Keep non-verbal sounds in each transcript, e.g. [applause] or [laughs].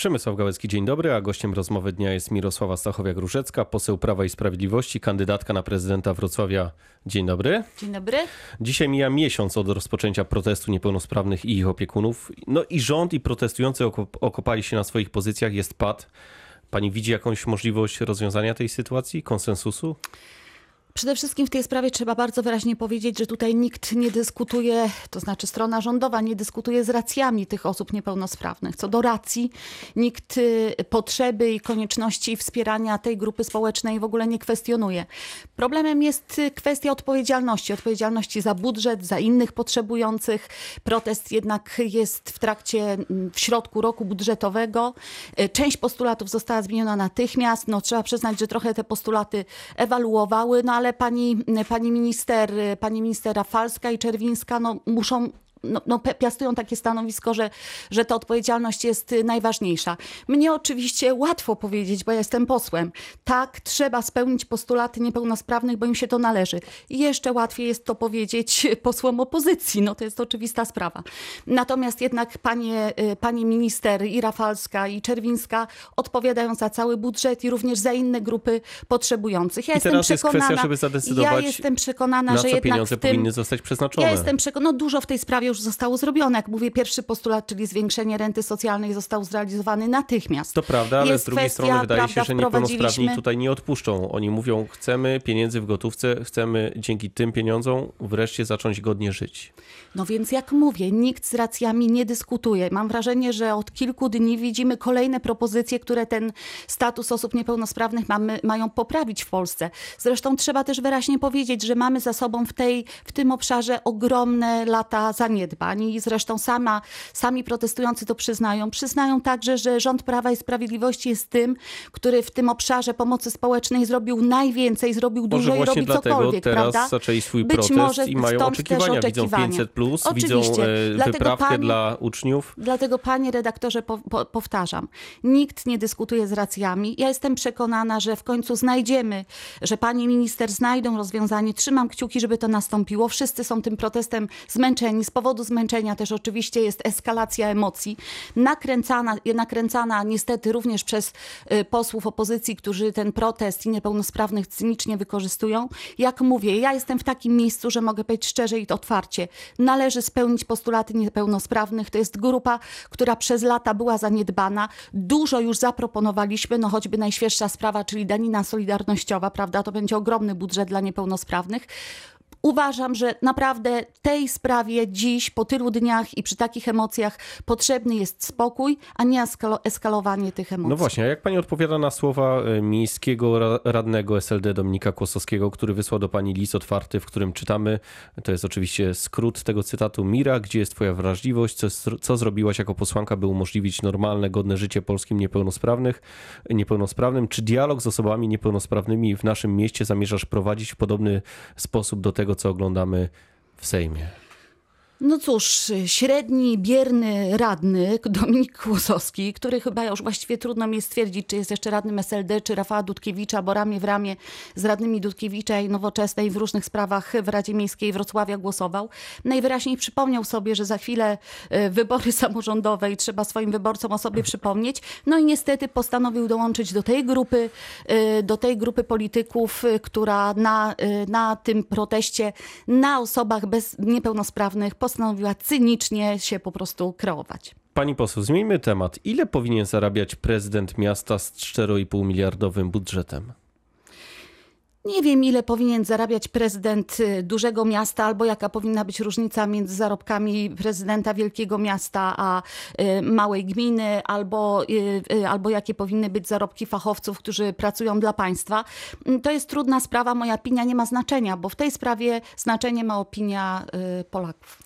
Przemysław Gałecki, dzień dobry, a gościem rozmowy dnia jest Mirosława Stachowiak-Różecka, poseł Prawa i Sprawiedliwości, kandydatka na prezydenta Wrocławia. Dzień dobry. Dzień dobry. Dzisiaj mija miesiąc od rozpoczęcia protestu niepełnosprawnych i ich opiekunów. No i rząd i protestujący okop- okopali się na swoich pozycjach, jest pad. Pani widzi jakąś możliwość rozwiązania tej sytuacji, konsensusu? Przede wszystkim w tej sprawie trzeba bardzo wyraźnie powiedzieć, że tutaj nikt nie dyskutuje, to znaczy strona rządowa nie dyskutuje z racjami tych osób niepełnosprawnych. Co do racji, nikt y, potrzeby i konieczności wspierania tej grupy społecznej w ogóle nie kwestionuje. Problemem jest y, kwestia odpowiedzialności, odpowiedzialności za budżet, za innych potrzebujących. Protest jednak jest w trakcie, mm, w środku roku budżetowego. Y, Część postulatów została zmieniona natychmiast. No, trzeba przyznać, że trochę te postulaty ewaluowały, no ale pani, pani minister, pani minister Rafalska i Czerwińska no, muszą no, no, piastują takie stanowisko, że, że ta odpowiedzialność jest y, najważniejsza. Mnie oczywiście łatwo powiedzieć, bo ja jestem posłem. Tak, trzeba spełnić postulaty niepełnosprawnych, bo im się to należy. I jeszcze łatwiej jest to powiedzieć [laughs] posłom opozycji. No to jest oczywista sprawa. Natomiast jednak panie, y, pani minister i Rafalska i Czerwińska odpowiadają za cały budżet i również za inne grupy potrzebujących. Ja I jestem teraz jest przekonana, kwestia, żeby zadecydować, ja jestem przekonana, Na że co jednak pieniądze tym, powinny zostać przeznaczone? ja jestem przekonana, no dużo w tej sprawie już zostało zrobione. Jak mówię, pierwszy postulat, czyli zwiększenie renty socjalnej został zrealizowany natychmiast. To prawda, ale Jest z drugiej kwestia, strony wydaje się, prawda, że niepełnosprawni tutaj nie odpuszczą. Oni mówią, chcemy pieniędzy w gotówce, chcemy dzięki tym pieniądzom wreszcie zacząć godnie żyć. No więc jak mówię, nikt z racjami nie dyskutuje. Mam wrażenie, że od kilku dni widzimy kolejne propozycje, które ten status osób niepełnosprawnych mamy, mają poprawić w Polsce. Zresztą trzeba też wyraźnie powiedzieć, że mamy za sobą w, tej, w tym obszarze ogromne lata zaniedbań i zresztą sama, sami protestujący to przyznają. Przyznają także, że rząd Prawa i Sprawiedliwości jest tym, który w tym obszarze pomocy społecznej zrobił najwięcej, zrobił Może dużo i właśnie robi cokolwiek, teraz prawda? zaczęli swój Być protest może i mają też oczekiwania. Widzą oczekiwania. 500, plus, widzą Oczywiście. e, Dlatego, wyprawkę panie- dla uczniów. Dlatego, panie redaktorze, po, po, powtarzam, nikt nie dyskutuje z racjami. Ja jestem przekonana, że w końcu znajdziemy, że pani minister znajdą rozwiązanie. Trzymam kciuki, żeby to nastąpiło. Wszyscy są tym protestem zmęczeni. Z powodu zmęczenia też oczywiście jest eskalacja emocji, nakręcana, nakręcana niestety również przez y, posłów opozycji, którzy ten protest i niepełnosprawnych cynicznie wykorzystują. Jak mówię, ja jestem w takim miejscu, że mogę powiedzieć szczerze i otwarcie. Należy spełnić postulaty niepełnosprawnych. To jest grupa, która przez lata była zaniedbana. Dużo już zaproponowaliśmy, no choćby najświeższa sprawa, czyli danina solidarnościowa, prawda? To będzie ogromny budżet dla niepełnosprawnych. Uważam, że naprawdę tej sprawie dziś, po tylu dniach i przy takich emocjach potrzebny jest spokój, a nie eskalo- eskalowanie tych emocji. No właśnie, a jak pani odpowiada na słowa e, miejskiego ra- radnego SLD Dominika Kłosowskiego, który wysłał do pani list otwarty, w którym czytamy, to jest oczywiście skrót tego cytatu, Mira, gdzie jest twoja wrażliwość, co, co zrobiłaś jako posłanka, by umożliwić normalne, godne życie polskim niepełnosprawnych, niepełnosprawnym, czy dialog z osobami niepełnosprawnymi w naszym mieście zamierzasz prowadzić w podobny sposób do tego, co oglądamy w Sejmie? No cóż, średni, bierny radny Dominik Kłosowski, który chyba już właściwie trudno mi stwierdzić, czy jest jeszcze radnym SLD, czy Rafała Dudkiewicza, bo ramię w ramię z radnymi Dudkiewicza i Nowoczesnej w różnych sprawach w Radzie Miejskiej Wrocławia głosował. Najwyraźniej przypomniał sobie, że za chwilę e, wybory [laughs] samorządowe i trzeba swoim wyborcom o sobie przypomnieć. No i niestety postanowił dołączyć do tej grupy, e, do tej grupy polityków, e, która na, na tym proteście na osobach bez niepełnosprawnych postanowiła cynicznie się po prostu kreować. Pani poseł, zmieńmy temat. Ile powinien zarabiać prezydent miasta z 4,5 miliardowym budżetem? Nie wiem, ile powinien zarabiać prezydent y, dużego miasta, albo jaka powinna być różnica między zarobkami prezydenta wielkiego miasta a y, małej gminy, albo, y, albo jakie powinny być zarobki fachowców, którzy pracują dla państwa. Mm, To jest trudna sprawa. Moja opinia nie ma znaczenia, bo w tej sprawie znaczenie ma opinia Polaków.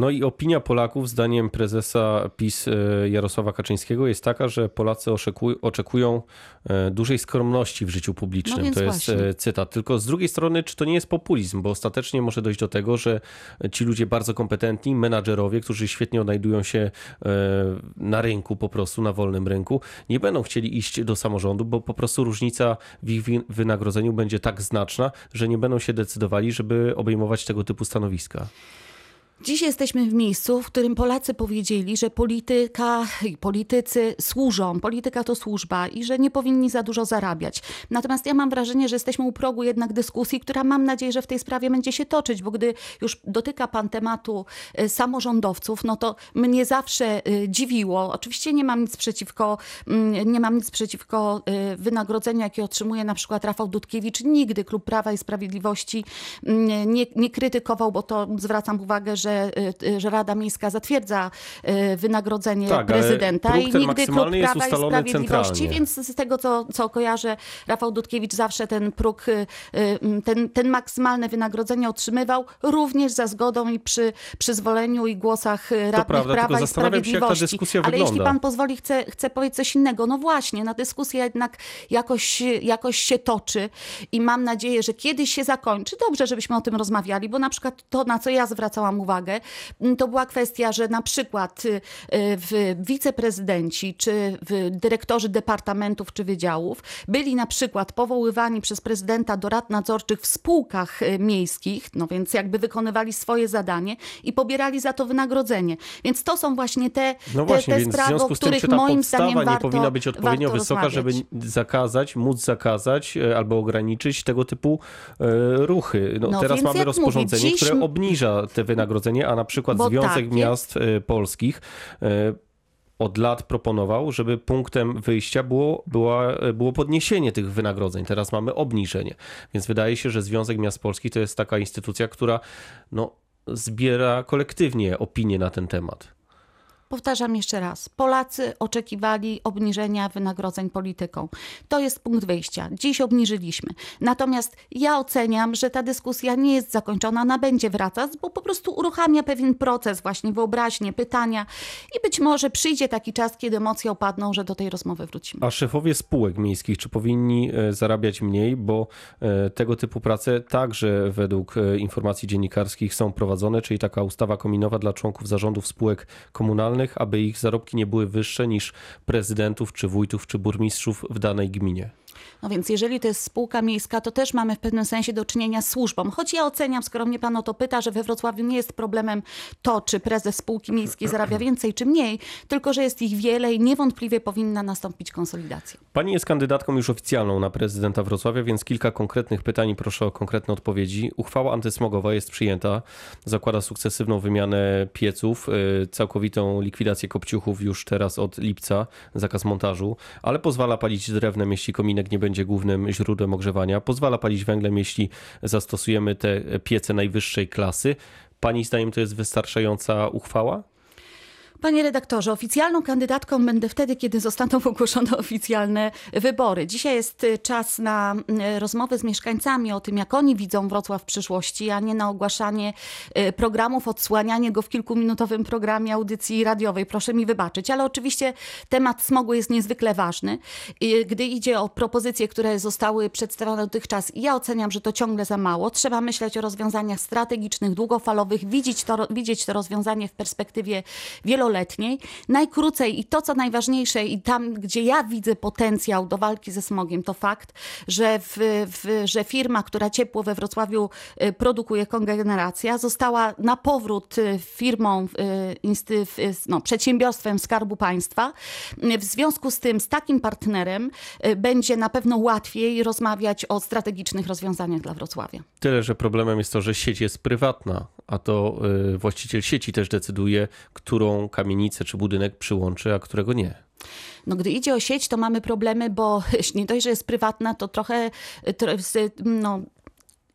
No i opinia Polaków, zdaniem prezesa PiS e, Jarosława Kaczyńskiego, jest taka, że Polacy oczekuj- oczekują e, dużej skromności w życiu publicznym. No to jest właśnie. e, cytat. Tylko z drugiej strony, czy to nie jest populizm? Bo ostatecznie może dojść do tego, że ci ludzie bardzo kompetentni, menadżerowie, którzy świetnie odnajdują się na rynku, po prostu na wolnym rynku, nie będą chcieli iść do samorządu, bo po prostu różnica w ich wynagrodzeniu będzie tak znaczna, że nie będą się decydowali, żeby obejmować tego typu stanowiska. Dziś jesteśmy w miejscu, w którym Polacy powiedzieli, że polityka i politycy służą, polityka to służba i że nie powinni za dużo zarabiać. Natomiast ja mam wrażenie, że jesteśmy u progu jednak dyskusji, która mam nadzieję, że w tej sprawie będzie się toczyć, bo gdy już dotyka pan tematu e, samorządowców, no to mnie zawsze e, dziwiło. Oczywiście nie mam nic przeciwko, mm, nie mam nic przeciwko e, wynagrodzeniu, jakie otrzymuje na przykład Rafał Dudkiewicz. Nigdy Klub Prawa i Sprawiedliwości mm, nie, nie krytykował, bo to zwracam uwagę, że że, y, że Rada Miejska zatwierdza y, wynagrodzenie Tak, prezydenta i nigdy Klub Prawa i Sprawiedliwości, centralnie. więc z tego, co, co kojarzę, Rafał Dudkiewicz zawsze ten próg, y, y, ten, ten maksymalne wynagrodzenie otrzymywał, również za zgodą i przy przyzwoleniu i głosach y, radnych prawda, Prawa i się, Sprawiedliwości. dyskusja Ale wygląda. jeśli pan pozwoli, chcę, chcę powiedzieć coś innego. No właśnie, na dyskusja jednak jakoś, jakoś się toczy i mam nadzieję, że kiedyś się zakończy. Dobrze, żebyśmy o tym rozmawiali, bo na przykład to, na co ja zwracałam uwagę, m, to była kwestia, że na przykład y, y, w wiceprezydenci czy w dyrektorzy departamentów czy wydziałów byli na przykład powoływani przez prezydenta do rad nadzorczych w spółkach y, miejskich, no więc jakby wykonywali swoje zadanie i pobierali za to wynagrodzenie. Więc to są właśnie te, No te, właśnie, te w sprawy, o związku z tym, których ta moim zdaniem nie warto, powinna być odpowiednio wysoka, rozmawiać. żeby zakazać, móc zakazać albo ograniczyć tego typu ruchy. No, No teraz mamy rozporządzenie, mówię, dziś- które obniża te wynagrodzenie, a na przykład Bo Związek tak. Miast e, Polskich e, od lat proponował, żeby punktem wyjścia było, była, e, było podniesienie tych wynagrodzeń. Teraz mamy obniżenie. Więc wydaje się, że Związek Miast Polskich to jest taka instytucja, która no, zbiera kolektywnie opinie na ten temat. Powtarzam jeszcze raz. Polacy oczekiwali obniżenia wynagrodzeń polityką. To jest punkt wyjścia. Dziś obniżyliśmy. Natomiast ja oceniam, że ta dyskusja nie jest zakończona, ona będzie wracać, bo po prostu uruchamia pewien proces, właśnie wyobraźnie, pytania i być może przyjdzie taki czas, kiedy emocje opadną, że do tej rozmowy wrócimy. A szefowie spółek miejskich, czy powinni e, zarabiać mniej, bo e, tego typu prace także według e, informacji dziennikarskich są prowadzone, czyli taka ustawa kominowa dla członków zarządów spółek komunalnych, aby ich zarobki nie były wyższe niż prezydentów, czy wójtów, czy burmistrzów w danej gminie. No więc jeżeli to jest spółka miejska, to też mamy w pewnym sensie do czynienia z służbą. Choć ja oceniam, skoro mnie pan o to pyta, że we Wrocławiu nie jest problemem to, czy prezes spółki miejskiej zarabia więcej czy mniej, tylko że jest ich wiele i niewątpliwie powinna nastąpić konsolidacja. Pani jest kandydatką już oficjalną na prezydenta Wrocławia, więc kilka konkretnych pytań i proszę o konkretne odpowiedzi. Uchwała antysmogowa jest przyjęta, zakłada sukcesywną wymianę pieców, y, całkowitą likwidację kopciuchów już teraz od lipca, zakaz montażu, ale pozwala palić drewnem, jeśli kominek nie będzie głównym źródłem ogrzewania, pozwala palić węglem, jeśli zastosujemy te piece najwyższej klasy. Pani zdaniem to jest wystarczająca uchwała? Panie redaktorze, oficjalną kandydatką będę wtedy, kiedy zostaną [laughs] ogłoszone oficjalne wybory. Dzisiaj jest y, czas na y, rozmowę z mieszkańcami o tym, jak oni widzą Wrocław w przyszłości, a nie na ogłaszanie y, programów, odsłanianie go w kilkuminutowym programie audycji radiowej. Proszę mi wybaczyć, ale oczywiście temat smogu jest niezwykle ważny. Gdy idzie o propozycje, które zostały przedstawione dotychczas, ja oceniam, że to ciągle za mało. Trzeba myśleć o rozwiązaniach strategicznych, długofalowych, widzieć to, widzieć to rozwiązanie w perspektywie wieloletniej. Najkrócej i to, co najważniejsze i tam, gdzie ja widzę potencjał do walki ze smogiem, to fakt, że, w, w, że firma, która ciepło we Wrocławiu y, produkuje, Kongeneracja, została na powrót y, firmą, y, no, przedsiębiorstwem Skarbu Państwa. W związku z tym, z takim partnerem będzie na pewno łatwiej rozmawiać o strategicznych rozwiązaniach dla Wrocławia. Tyle, że problemem jest to, że sieć jest prywatna, a to y, właściciel sieci też decyduje, którą kamienicę czy budynek przyłączy, a którego nie. No, gdy idzie o sieć, to mamy problemy, bo [laughs] nie dość, że jest prywatna, to trochę tro- z- no,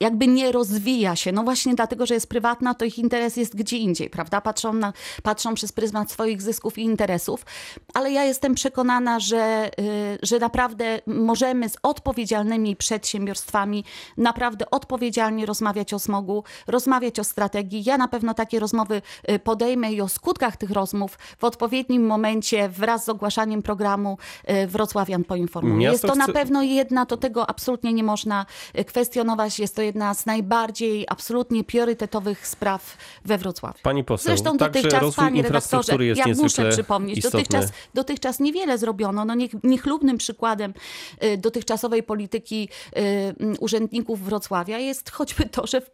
jakby nie rozwija się. No właśnie dlatego, że jest prywatna, to ich interes jest gdzie indziej, prawda? Patrzą, na, patrzą przez pryzmat swoich zysków i interesów, ale ja jestem przekonana, że, y, że naprawdę możemy z odpowiedzialnymi przedsiębiorstwami naprawdę odpowiedzialnie rozmawiać o smogu, rozmawiać o strategii. Ja na pewno takie rozmowy y, podejmę i o skutkach tych rozmów w odpowiednim momencie wraz z ogłaszaniem programu y, Wrocławian poinformuję. Miasto Jest to na pewno jedna, to tego absolutnie nie można kwestionować. Jest to jedna z najbardziej absolutnie priorytetowych spraw we Wrocławiu. Pani poseł, Zresztą dotychczas, panie redaktorze, jest ja muszę przypomnieć, istotny. dotychczas, dotychczas niewiele zrobiono. No niech, niechlubnym przykładem y, dotychczasowej polityki y, urzędników Wrocławia jest choćby to, że w,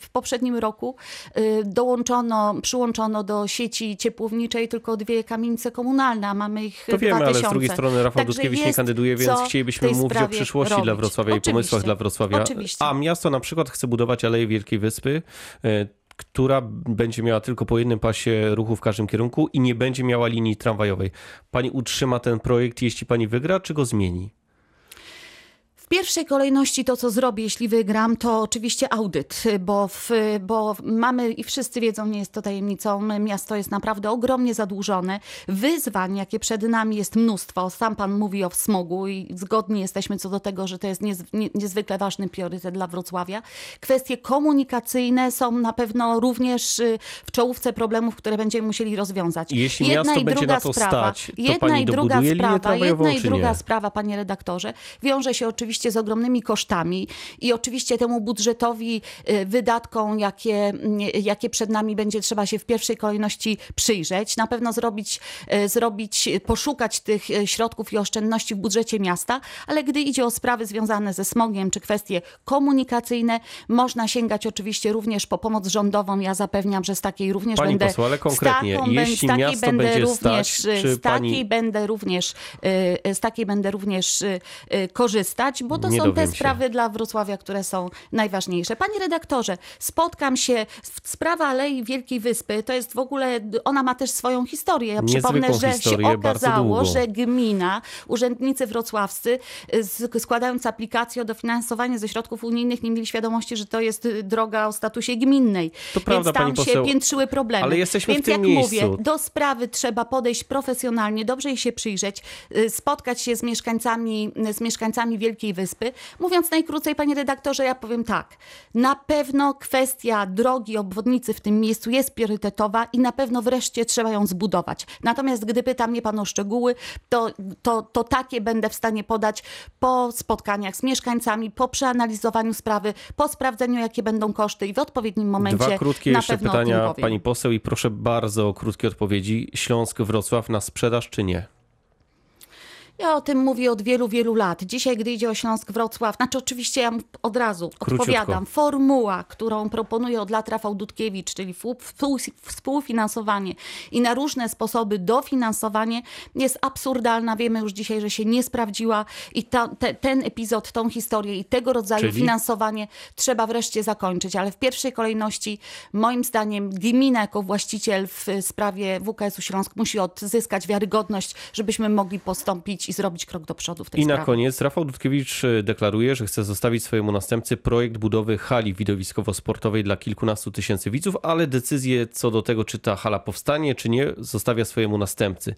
w poprzednim roku y, dołączono, przyłączono do sieci ciepłowniczej tylko dwie kamienice komunalne, a mamy ich To wiemy, 2000. ale z drugiej strony Rafał Także nie kandyduje, więc chcielibyśmy mówić o przyszłości dla robić. Wrocławia i Oczywiście. pomysłach dla Wrocławia. Oczywiście. A miasto na przykład chce budować Aleję Wielkiej Wyspy, e, która będzie miała tylko po jednym pasie ruchu w każdym kierunku i nie będzie miała linii tramwajowej. Pani utrzyma ten projekt, jeśli pani wygra, czy go zmieni? W pierwszej kolejności to, co zrobię, jeśli wygram, to oczywiście audyt, bo, w, bo mamy i wszyscy wiedzą, nie jest to tajemnicą, miasto jest naprawdę ogromnie zadłużone. Wyzwań, jakie przed nami jest mnóstwo. Sam pan mówi o smogu i zgodni jesteśmy co do tego, że to jest niez, nie, niezwykle ważny priorytet dla Wrocławia. Kwestie komunikacyjne są na pewno również y, w czołówce problemów, które będziemy musieli rozwiązać. Jeśli miasto i będzie druga na to sprawa, stać, to jedna pani i druga sprawa, jedna i druga nie? sprawa, panie redaktorze, wiąże się oczywiście z ogromnymi kosztami i oczywiście temu budżetowi, y, wydatkom, jakie, mm, jakie przed nami będzie trzeba się w pierwszej kolejności przyjrzeć. Na pewno zrobić, y, zrobić, poszukać tych y, środków i oszczędności w budżecie miasta, ale gdy idzie o sprawy związane ze smogiem czy kwestie komunikacyjne, można sięgać oczywiście również po pomoc rządową. Ja zapewniam, że z takiej również Pani będę konkretnie, taką, jeśli z takiej miasto będę będzie również, stać, z takiej pani- będę również, y, z takiej będę również y, bo to Nie są te się. sprawy dla Wrocławia, które są najważniejsze. Panie redaktorze, spotkam się, sprawa Alei Wielkiej Wyspy, to jest w ogóle, ona ma też swoją historię. Ja przypomnę, że historię, się okazało, że gmina, urzędnicy wrocławscy składając aplikację o dofinansowanie ze środków unijnych nie mieli świadomości, że to jest y, droga o statusie gminnej. To prawda, Więc tam pani się poseł, piętrzyły problemy. ale jesteśmy w Więc tym jak miejscu. mówię, do sprawy trzeba podejść profesjonalnie, dobrze jej się przyjrzeć, y, spotkać się z mieszkańcami, z mieszkańcami Wielkiej Wyspy. Mówiąc najkrócej, panie redaktorze, ja powiem tak. Na pewno kwestia drogi, obwodnicy w tym miejscu jest priorytetowa i na pewno wreszcie trzeba ją zbudować. Natomiast gdy pyta mnie pan o szczegóły, to, to, to takie będę w stanie podać po spotkaniach z mieszkańcami, po przeanalizowaniu sprawy, po sprawdzeniu, jakie będą koszty i w odpowiednim momencie Dwa krótkie na jeszcze pytania, pani poseł, i proszę bardzo o krótkie odpowiedzi. Śląsk, Wrocław na sprzedaż, czy nie? Ja o tym mówię od wielu, wielu lat. Dzisiaj, gdy idzie o Śląsk Wrocław, znaczy oczywiście ja od razu Króciutko. odpowiadam. Formuła, którą proponuje od lat Rafał Dudkiewicz, czyli współfinansowanie i na różne sposoby dofinansowanie jest absurdalna. Wiemy już dzisiaj, że się nie sprawdziła i ta, te, ten epizod, tą historię i tego rodzaju Czyli? finansowanie trzeba wreszcie zakończyć. Ale w pierwszej kolejności, moim zdaniem, gmina jako właściciel w sprawie WKS-u Śląsk musi odzyskać wiarygodność, żebyśmy mogli postąpić i zrobić krok do przodu w tej I na sprawie. koniec Rafał Dudkiewicz e, deklaruje, że chce zostawić swojemu następcy projekt budowy hali widowiskowo-sportowej dla kilkunastu tysięcy widzów, ale decyzję co do tego, czy ta hala powstanie, czy nie, zostawia swojemu następcy.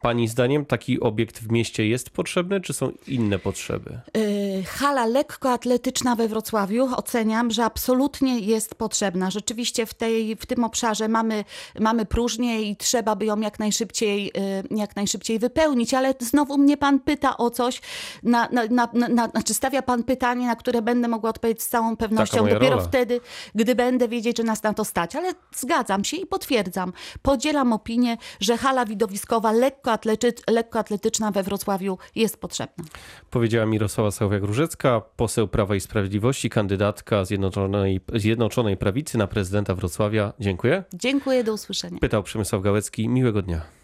Pani zdaniem taki obiekt w mieście jest potrzebny, czy są inne potrzeby? Y, Hala lekkoatletyczna we Wrocławiu oceniam, że absolutnie jest potrzebna. Rzeczywiście w, tej, w tym obszarze mamy, mamy próżnię i trzeba by ją jak najszybciej, y, jak najszybciej wypełnić, ale znowu mnie pan pyta o coś, na, na, na, na, na, znaczy stawia pan pytanie, na które będę mogła odpowiedzieć z całą pewnością dopiero rola. wtedy, gdy będę wiedzieć, że nas na to stać. Ale zgadzam się i potwierdzam. Podzielam opinię, że hala widowiskowa lekkoatlety, lekkoatletyczna we Wrocławiu jest potrzebna. Powiedziała Mirosława Sławiak-Różecka, poseł Prawa i Sprawiedliwości, kandydatka Zjednoczonej, Zjednoczonej Prawicy na prezydenta Wrocławia. Dziękuję. Dziękuję, do usłyszenia. Pytał Przemysław Gałecki. Miłego dnia.